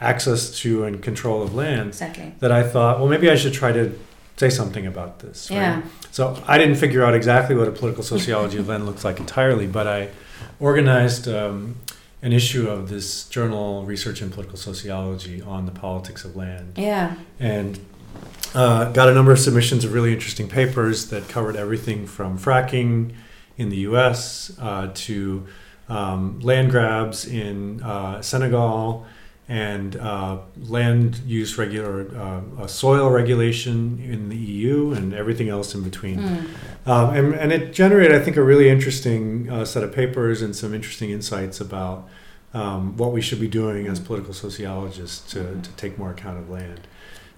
access to and control of land. Exactly. That I thought, well, maybe I should try to say something about this. right? Yeah. So I didn't figure out exactly what a political sociology [laughs] of land looks like entirely, but I organized um, an issue of this journal, Research in Political Sociology, on the politics of land, Yeah. and uh, got a number of submissions of really interesting papers that covered everything from fracking in the U.S. Uh, to um, land grabs in uh, Senegal and uh, land use regular uh, uh, soil regulation in the EU and everything else in between. Mm. Um, and, and it generated, I think, a really interesting uh, set of papers and some interesting insights about um, what we should be doing as political sociologists to, to take more account of land.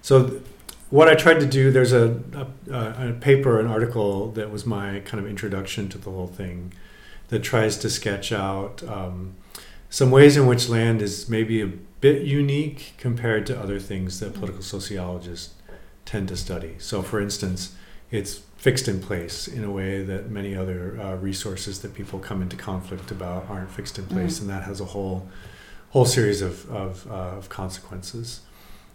So, th- what I tried to do, there's a, a, a paper, an article that was my kind of introduction to the whole thing that tries to sketch out um, some ways in which land is maybe a bit unique compared to other things that political sociologists tend to study. So, for instance, it's fixed in place in a way that many other uh, resources that people come into conflict about aren't fixed in place, Mm. and that has a whole whole series of of, uh, of consequences.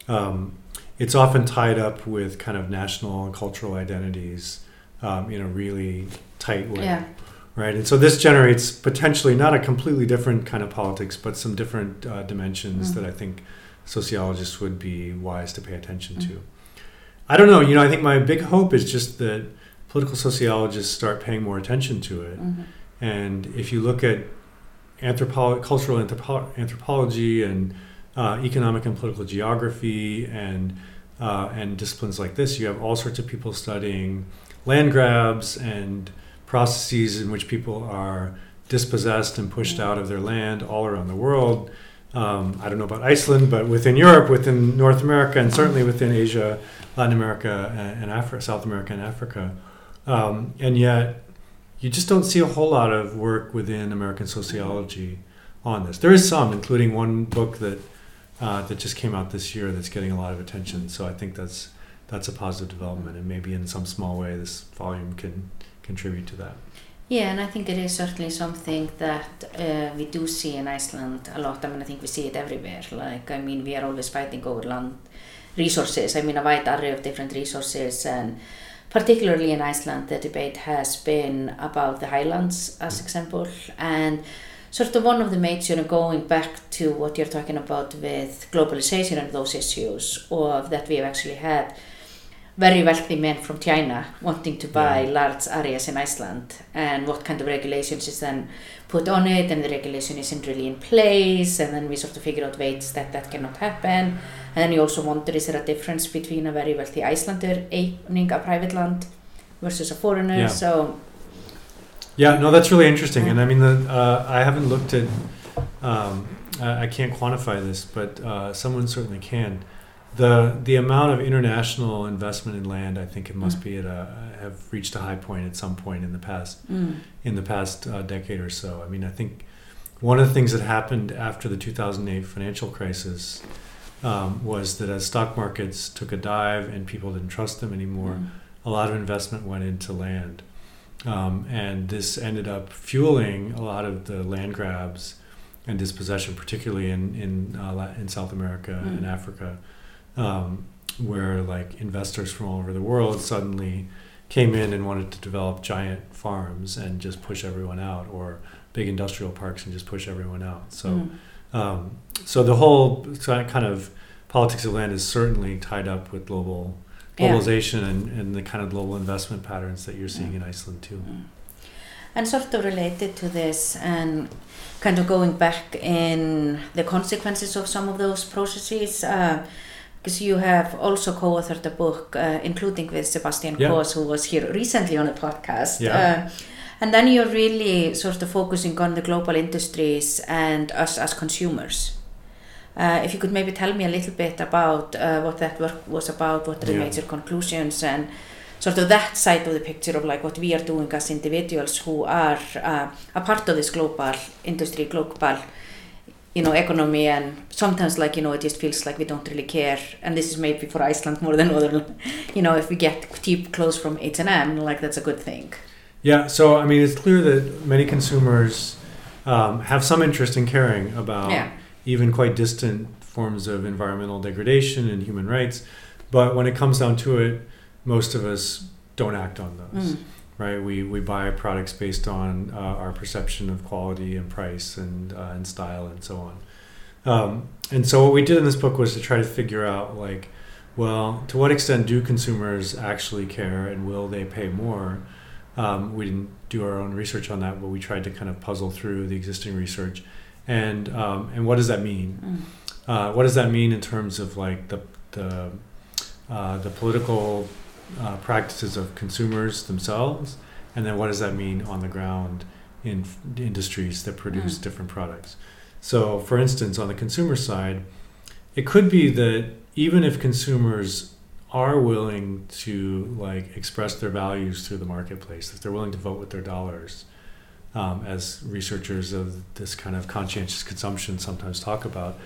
Um, it's often tied up with kind of national and cultural identities um, in a really tight way Yeah. Right? And so this generates potentially not a completely different kind of politics, but some different uh, dimensions Mm. that I think sociologists would be wise to pay attention Mm. to. I don't know. You know, I think my big hope is just that political sociologists start paying more attention to it. Mhm. And if you look at anthropo- cultural anthropo- anthropology and uh, economic and political geography and uh, and disciplines like this, you have all sorts of people studying land grabs and processes in which people are dispossessed and pushed out of their land all around the world. Um, I don't know about Iceland, but within Europe, within North America, and certainly within Asia, Latin America, and, Africa, South America, and Africa. Um, and yet, you just don't see a whole lot of work within American sociology on this. There is some, including one book that uh, that just came out this year that's getting a lot of attention. So I think that's that's a positive development, and maybe in some small way, this volume can contribute to that. Yeah, and I think it is certainly something that uh, we do see in Iceland a lot. I mean, I think we see it everywhere. Like, I mean, we are always fighting over land resources. I mean, a wide array of different resources, and particularly in Iceland, the debate has been about the highlands, as example, and sort of one of the major, going back to what you're talking about with globalization and those issues, of that we have actually had very wealthy men from China wanting to buy Yeah. large areas in Iceland and what kind of regulations is then put on it and the regulation isn't really in place and then we sort of figure out ways that that cannot happen and then you also wonder is there a difference between a very wealthy Icelander owning a private land versus a foreigner. Yeah. So Yeah, no, that's really interesting, and I mean, the uh, I haven't looked at. Um, I, I can't quantify this, but uh, someone certainly can. The The amount of international investment in land, I think it must Mm. be at a have reached a high point at some point in the past mm, in the past uh, decade or so. I mean, I think one of the things that happened after the 2008 financial crisis um, was that as stock markets took a dive and people didn't trust them anymore, mm, a lot of investment went into land. Um, and this ended up fueling a lot of the land grabs and dispossession, particularly in in, uh, in South America and Mm. Africa, um, where like investors from all over the world suddenly came in and wanted to develop giant farms and just push everyone out, or big industrial parks and just push everyone out. So. mm. Um, so the whole kind of politics of land is certainly tied up with global Yeah. globalization and, and the kind of global investment patterns that you're seeing in Iceland too. And sort of related to this, and kind of going back in the consequences of some of those processes, because you have also co-authored a book, uh, including with Sebastian Yeah. Koos, who was here recently on a podcast. Yeah. Uh, and then you're really sort of focusing on the global industries and us as consumers. Uh, if you could maybe tell me a little bit about uh, what that work was about, what are the Yeah. major conclusions, and sort of that side of the picture of like what we are doing as individuals who are uh, a part of this global industry, global, you know, economy, and sometimes like you know it just feels like we don't really care, and this is maybe for Iceland more than other, you know, if we get cheap clothes from H and M, like that's a good thing. Yeah, so I mean, it's clear that many consumers um, have some interest in caring about Yeah. even quite distant forms of environmental degradation and human rights, but when it comes down to it, most of us don't act on those. Mm. Right? We we buy products based on uh, our perception of quality and price and uh, and style and so on. Um, and so what we did in this book was to try to figure out like, well, to what extent do consumers actually care and will they pay more? Um, we didn't do our own research on that, but we tried to kind of puzzle through the existing research, and um, and what does that mean? Mm. Uh, what does that mean in terms of like the the uh, the political uh, practices of consumers themselves, and then what does that mean on the ground in f- industries that produce Mm. different products? So, for instance, on the consumer side, it could be that even if consumers are willing to like express their values through the marketplace, if they're willing to vote with their dollars, um, as researchers of this kind of conscientious consumption sometimes talk about,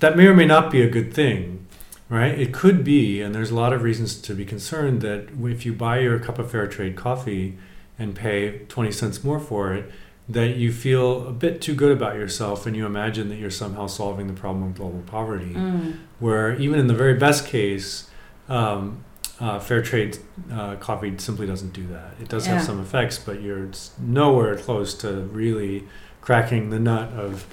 that may or may not be a good thing, right? It could be, and there's a lot of reasons to be concerned that if you buy your cup of fair trade coffee and pay 20 cents more for it, that you feel a bit too good about yourself and you imagine that you're somehow solving the problem of global poverty Mm. where even in the very best case, um, uh, fair trade uh, coffee simply doesn't do that. It does Yeah. have some effects, but you're nowhere close to really cracking the nut of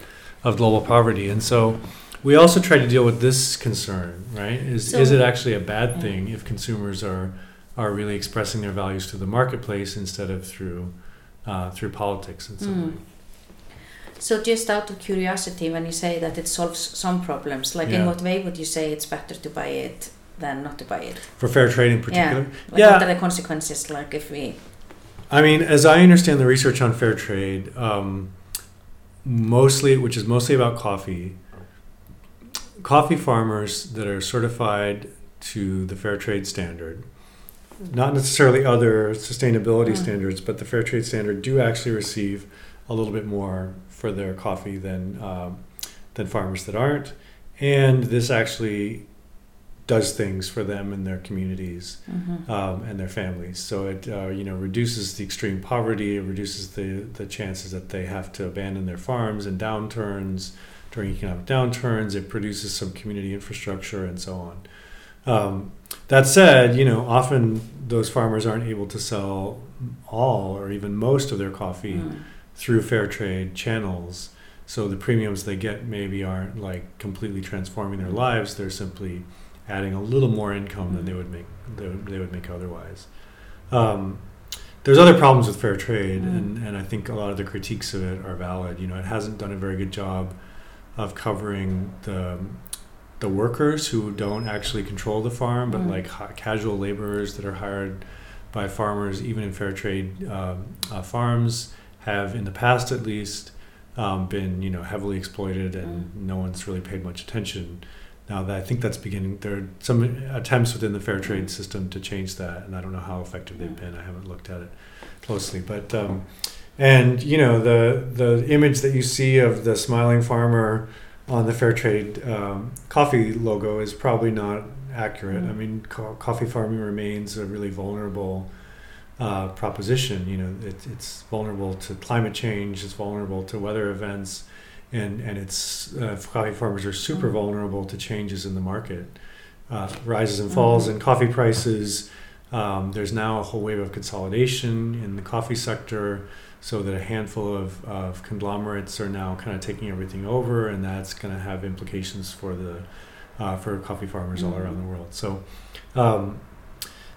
of global poverty. And so, we also try to deal with this concern, right? Is So- is it actually a bad thing if consumers are are really expressing their values through the marketplace instead of through uh, through politics in some Mm. way? So just out of curiosity, when you say that it solves some problems, like in what way would you say it's better to buy it than not to buy it? For fair trade in particular, Like Yeah. what are the consequences like if we I mean, as I understand the research on fair trade, um, mostly, which is mostly about coffee, coffee farmers that are certified to the fair trade standard, not necessarily other sustainability Mm. standards, but the fair trade standard, do actually receive a little bit more for their coffee than um, than farmers that aren't, and this actually does things for them and their communities Mhm. um, and their families. So it uh, you know reduces the extreme poverty. It reduces the the chances that they have to abandon their farms in downturns during economic downturns. It produces some community infrastructure and so on. Um, that said, you know often those farmers aren't able to sell all or even most of their coffee Mm. through fair trade channels. So the premiums they get maybe aren't like completely transforming their lives. They're simply adding a little more income than they would make they would, they would make otherwise. Um, there's other problems with fair trade, Mm. and, and I think a lot of the critiques of it are valid. You know, it hasn't done a very good job of covering the the workers who don't actually control the farm, but Mm. like hi- casual laborers that are hired by farmers, even in fair trade um, uh, farms, have in the past at least um, been you know heavily exploited, and no one's really paid much attention. Now that I think that's beginning, there are some attempts within the fair trade system to change that, and I don't know how effective they've been. I haven't looked at it closely, but um, and you know the the image that you see of the smiling farmer on the fair trade um, coffee logo is probably not accurate. Mm. I mean, co- coffee farming remains a really vulnerable uh, proposition. You know, it, it's vulnerable to climate change. It's vulnerable to weather events, and and it's uh, coffee farmers are super Mm. vulnerable to changes in the market, uh, rises and falls in coffee prices. Um, there's now a whole wave of consolidation in the coffee sector, so that a handful of, of conglomerates are now kind of taking everything over, and that's going to have implications for the uh, for coffee farmers all Mhm. around the world. So, um,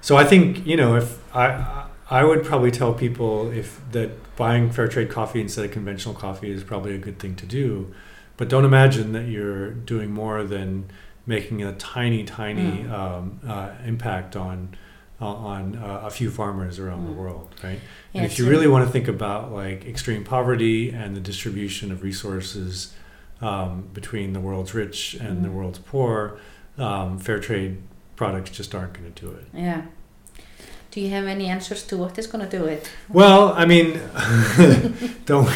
so I think you know if I I would probably tell people if that buying fair trade coffee instead of conventional coffee is probably a good thing to do, but don't imagine that you're doing more than making a tiny tiny Mm. um, uh, impact on uh, on uh, a few farmers around the Mm. world, right? Yeah, and if you really want to think about like extreme poverty and the distribution of resources um, between the world's rich and the Mhm. world's poor, um, fair trade products just aren't going to do it. Yeah. Do you have any answers to what is going to do it? Well, I mean, [laughs] don't.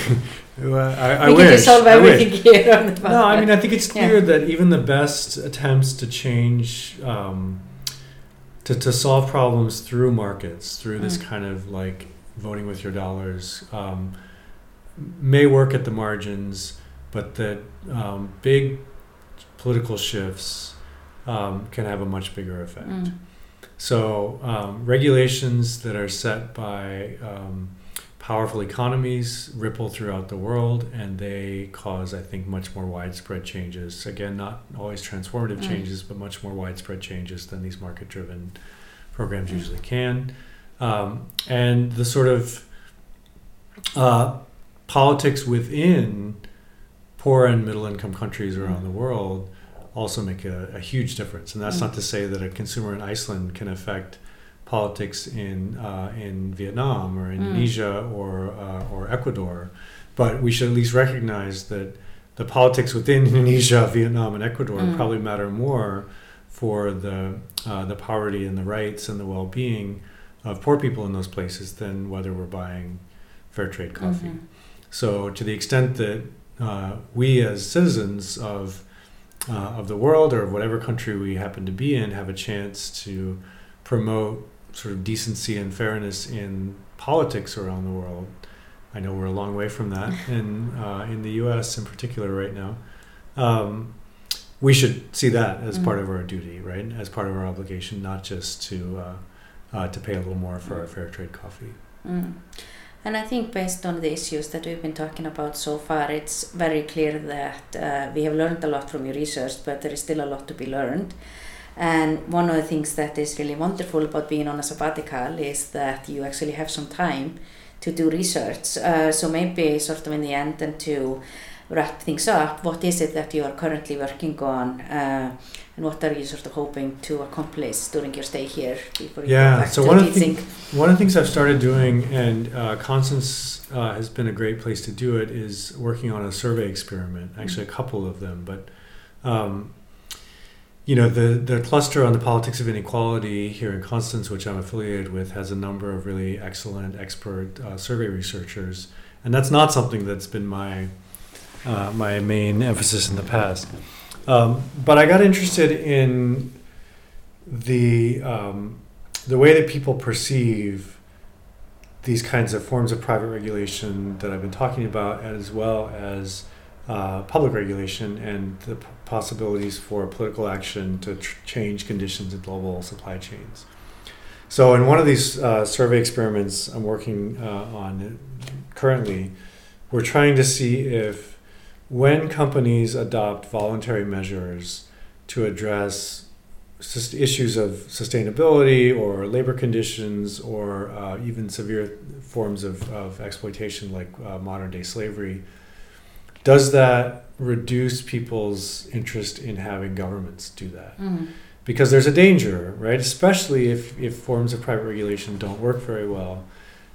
well, I, I we wish. can just solve I wish. everything here on the No, I mean, I think it's Yeah. clear that even the best attempts to change, um, to, to solve problems through markets, through this Mm. kind of like voting with your dollars, um, may work at the margins, but that um, big political shifts um, can have a much bigger effect. Mm. So um, regulations that are set by um, powerful economies ripple throughout the world, and they cause, I think, much more widespread changes. Again, not always transformative Mm. changes, but much more widespread changes than these market-driven programs Mm. usually can. Um, and the sort of uh, politics within poor and middle-income countries around the world also make a, a huge difference. And that's Mm. not to say that a consumer in Iceland can affect politics in uh, in Vietnam or Indonesia or uh, or Ecuador, but we should at least recognize that the politics within [laughs] Indonesia, Vietnam, and Ecuador Mm. probably matter more for the uh, the poverty and the rights and the well-being of poor people in those places than whether we're buying fair trade coffee. Mhm. So, to the extent that uh, we, as citizens of uh, of the world or of whatever country we happen to be in, have a chance to promote sort of decency and fairness in politics around the world. I know we're a long way from that [laughs] in uh, in the U.S. in particular right now. Um, we should see that as part Mm. of our duty, right? As part of our obligation, not just to uh, uh, to pay a little more for our fair trade coffee. Mm. And I think based on the issues that we've been talking about so far, it's very clear that uh, we have learned a lot from your research, but there is still a lot to be learned. And one of the things that is really wonderful about being on a sabbatical is that you actually have some time to do research. Uh, so maybe sort of in the end and to wrap things up, what is it that you are currently working on uh, and what are you sort of hoping to accomplish during your stay here before you Yeah, go back so to one of the teaching? One of the things I've started doing, and uh, Constance uh, has been a great place to do it, is working on a survey experiment. Actually, a couple of them, but um, you know, the the cluster on the politics of inequality here in Constance, which I'm affiliated with, has a number of really excellent expert uh, survey researchers, and that's not something that's been my uh, my main emphasis in the past. Um, but I got interested in the um, the way that people perceive these kinds of forms of private regulation that I've been talking about, as well as uh, public regulation and the p- possibilities for political action to tr- change conditions in global supply chains. So, in one of these uh, survey experiments I'm working uh, on currently, we're trying to see if when companies adopt voluntary measures to address issues of sustainability or labor conditions or uh, even severe forms of, of exploitation like uh, modern day slavery, does that reduce people's interest in having governments do that? Mm. because there's a danger, right? Especially if, if forms of private regulation don't work very well.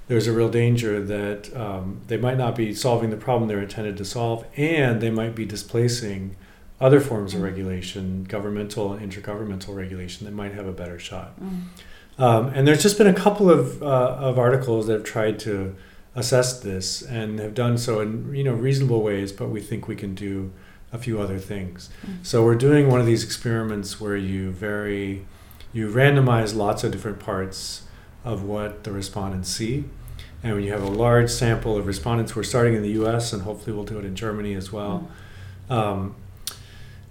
There's a real danger that um, they might not be solving the problem they're intended to solve, and they might be displacing other forms of regulation, governmental and intergovernmental regulation, that might have a better shot. Um, and there's just been a couple of, uh, of articles that have tried to assess this and have done so in you know reasonable ways, but we think we can do a few other things. Mm-hmm. So we're doing one of these experiments where you very you randomize lots of different parts of what the respondents see. And when you have a large sample of respondents, we're starting in the US and hopefully we'll do it in Germany as well. Mm-hmm. Um,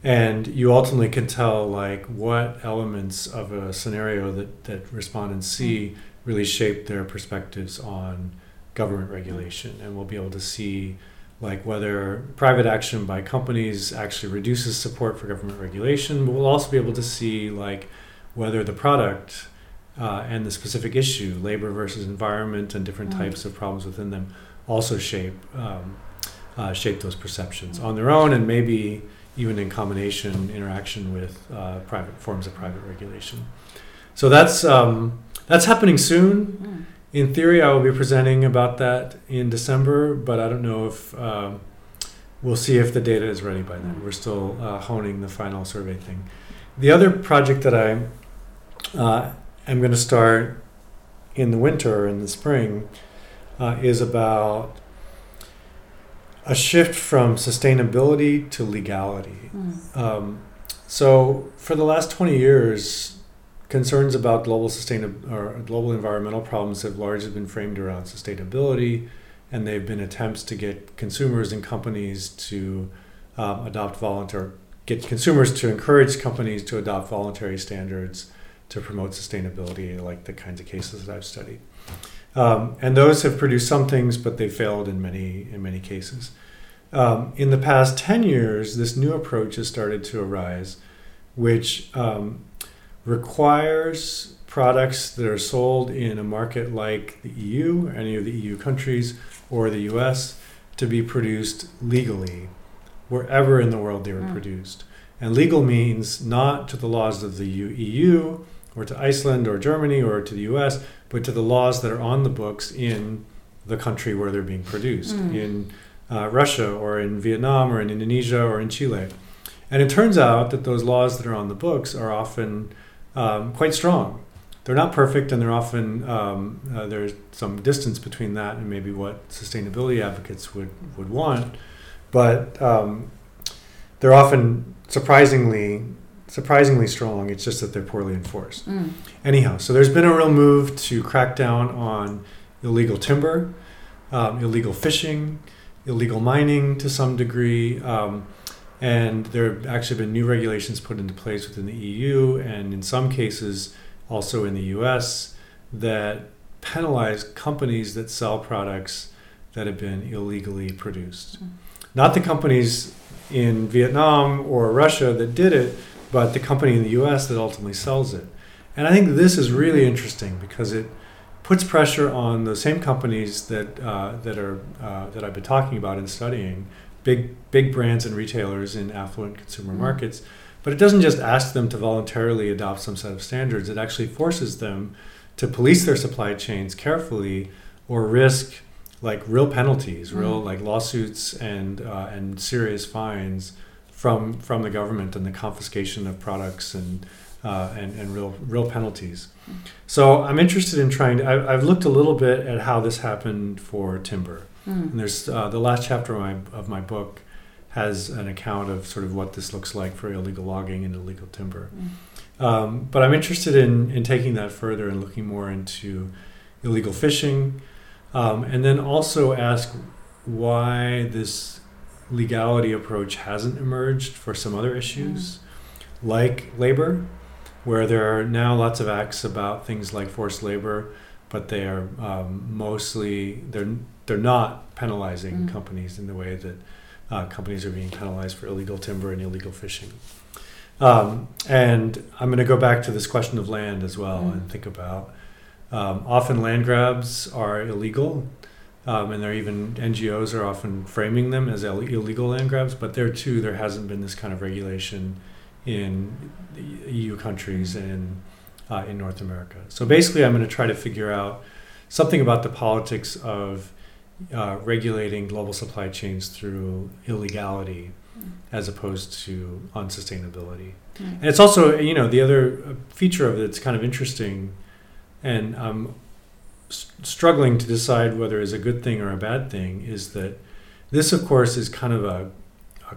and you ultimately can tell like what elements of a scenario that, that respondents see mm-hmm. really shape their perspectives on government regulation. And we'll be able to see like whether private action by companies actually reduces support for government regulation. But we'll also be able to see like whether the product uh, and the specific issue, labor versus environment, and different Mm. types of problems within them, also shape um, uh, shape those perceptions on their own, and maybe even in combination interaction with uh, private forms of private regulation. So that's um, that's happening soon. Mm. In theory, I will be presenting about that in December, but I don't know if um, we'll see if the data is ready by then. We're still uh, honing the final survey thing. The other project that I uh, am going to start in the winter in the spring uh, is about a shift from sustainability to legality. Mm. Um, so for the last 20 years, concerns about global sustain or global environmental problems have largely been framed around sustainability, and they've been attempts to get consumers and companies to um, adopt voluntary get consumers to encourage companies to adopt voluntary standards to promote sustainability, like the kinds of cases that I've studied. Um, and those have produced some things, but they failed in many in many cases. Um, in the past 10 years, this new approach has started to arise, which um, requires products that are sold in a market like the EU, any of the EU countries, or the US, to be produced legally wherever in the world they were Mm. produced. And legal means not to the laws of the EU or to Iceland or Germany or to the US, but to the laws that are on the books in the country where they're being produced, Mm. in uh, Russia or in Vietnam or in Indonesia or in Chile. And it turns out that those laws that are on the books are often um, quite strong. They're not perfect, and they're often um, uh, there's some distance between that and maybe what sustainability advocates would would want. But um, they're often surprisingly surprisingly strong. It's just that they're poorly enforced. Mm. Anyhow, so there's been a real move to crack down on illegal timber, um, illegal fishing, illegal mining to some degree. Um, and there have actually been new regulations put into place within the EU and in some cases also in the US that penalize companies that sell products that have been illegally produced. Mm. Not the companies in Vietnam or Russia that did it, but the company in the US that ultimately sells it. And I think this is really interesting because it puts pressure on the same companies that uh, that are uh, that I've been talking about and studying, big big brands and retailers in affluent consumer Mhm. markets. But it doesn't just ask them to voluntarily adopt some set of standards. It actually forces them to police their supply chains carefully or risk like real penalties, real Mhm. like lawsuits and uh, and serious fines from from the government and the confiscation of products and uh, and, and real real penalties. So I'm interested in trying to. I, I've looked a little bit at how this happened for timber, and Mm. there's uh, the last chapter of my of my book has an account of sort of what this looks like for illegal logging and illegal timber. Um, but I'm interested in in taking that further and looking more into illegal fishing, um, and then also ask why this legality approach hasn't emerged for some other issues, like labor, where there are now lots of acts about things like forced labor, but they are um, mostly they're they're not penalizing Mm. companies in the way that uh, companies are being penalized for illegal timber and illegal fishing. Um, and I'm going to go back to this question of land as well Mm. and think about. Um, often land grabs are illegal, um, and there are even NGOs are often framing them as Ill- illegal land grabs. But there too, there hasn't been this kind of regulation in the EU countries and uh, in North America. So basically, I'm going to try to figure out something about the politics of uh, regulating global supply chains through illegality as opposed to unsustainability. Mm. And it's also, you know, the other uh, feature of it that's kind of interesting, and I'm s- struggling to decide whether it's a good thing or a bad thing, is that this, of course, is kind of a, a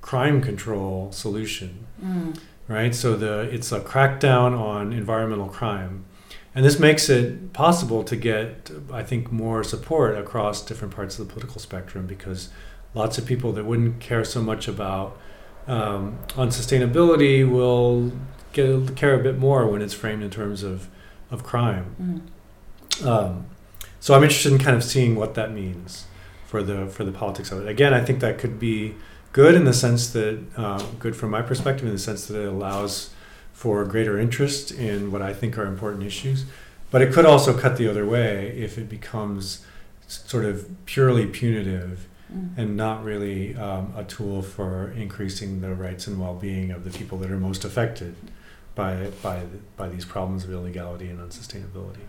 crime control solution, Mm. right? So the it's a crackdown on environmental crime. And this makes it possible to get, I think, more support across different parts of the political spectrum because lots of people that wouldn't care so much about um, unsustainability will get, care a bit more when it's framed in terms of, of crime. Mm. Um, so I'm interested in kind of seeing what that means for the for the politics of it. Again, I think that could be good in the sense that uh, good from my perspective in the sense that it allows for greater interest in what I think are important issues. But it could also cut the other way if it becomes sort of purely punitive Mm. and not really um, a tool for increasing the rights and well-being of the people that are most affected by by by these problems of illegality and unsustainability.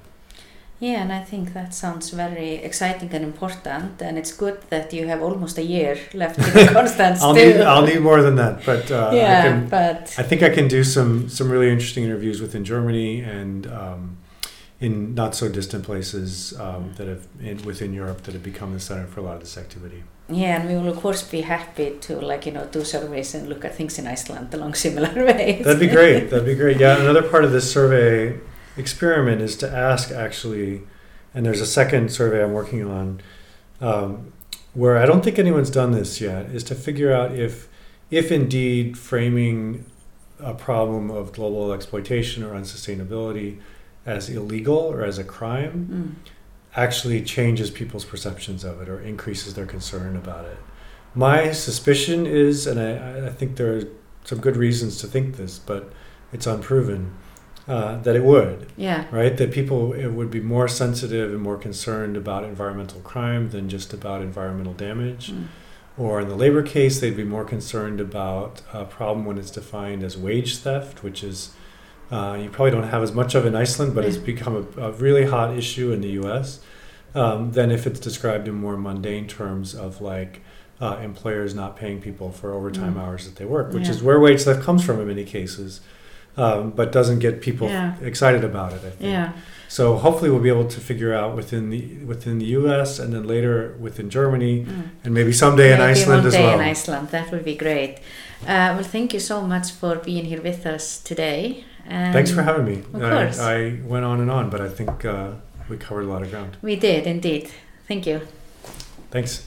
Yeah, and I think that sounds very exciting and important, and it's good that you have almost a year left in [laughs] Constance I'll need I'll need more than that, but uh, I yeah, can. but I think I can do some some really interesting interviews within Germany and um, in not so distant places um, that have in, within Europe that have become the center for a lot of this activity. yeah, and we will of course be happy to like you know do surveys and look at things in Iceland along similar [laughs] ways. That'd be great. That'd be great. Yeah, another part of this survey experiment is to ask actually, and there's a second survey I'm working on, um, where I don't think anyone's done this yet, is to figure out if, if indeed framing a problem of global exploitation or unsustainability as illegal or as a crime Mm. actually changes people's perceptions of it or increases their concern about it. My suspicion is, and I, I think there are some good reasons to think this, but it's unproven, uh, that it would, Yeah. right? That people it would be more sensitive and more concerned about environmental crime than just about environmental damage. Mm. Or in the labor case, they'd be more concerned about a problem when it's defined as wage theft, which is uh, you probably don't have as much of in Iceland, but it's become a, a really hot issue in the U.S. Um, than if it's described in more mundane terms of like uh, employers not paying people for overtime Mm. hours that they work, which Yeah. is where wage theft comes from in many cases, um, but doesn't get people Yeah. excited about it. I think. Yeah. So hopefully we'll be able to figure out within the within the U.S. and then later within Germany Mm. and maybe someday in Maybe Iceland one as day well. in Iceland, that would be great. Uh, well, thank you so much for being here with us today. And Thanks for having me. Of I, course. I went on and on, but I think uh, we covered a lot of ground. We did indeed. Thank you. Thanks.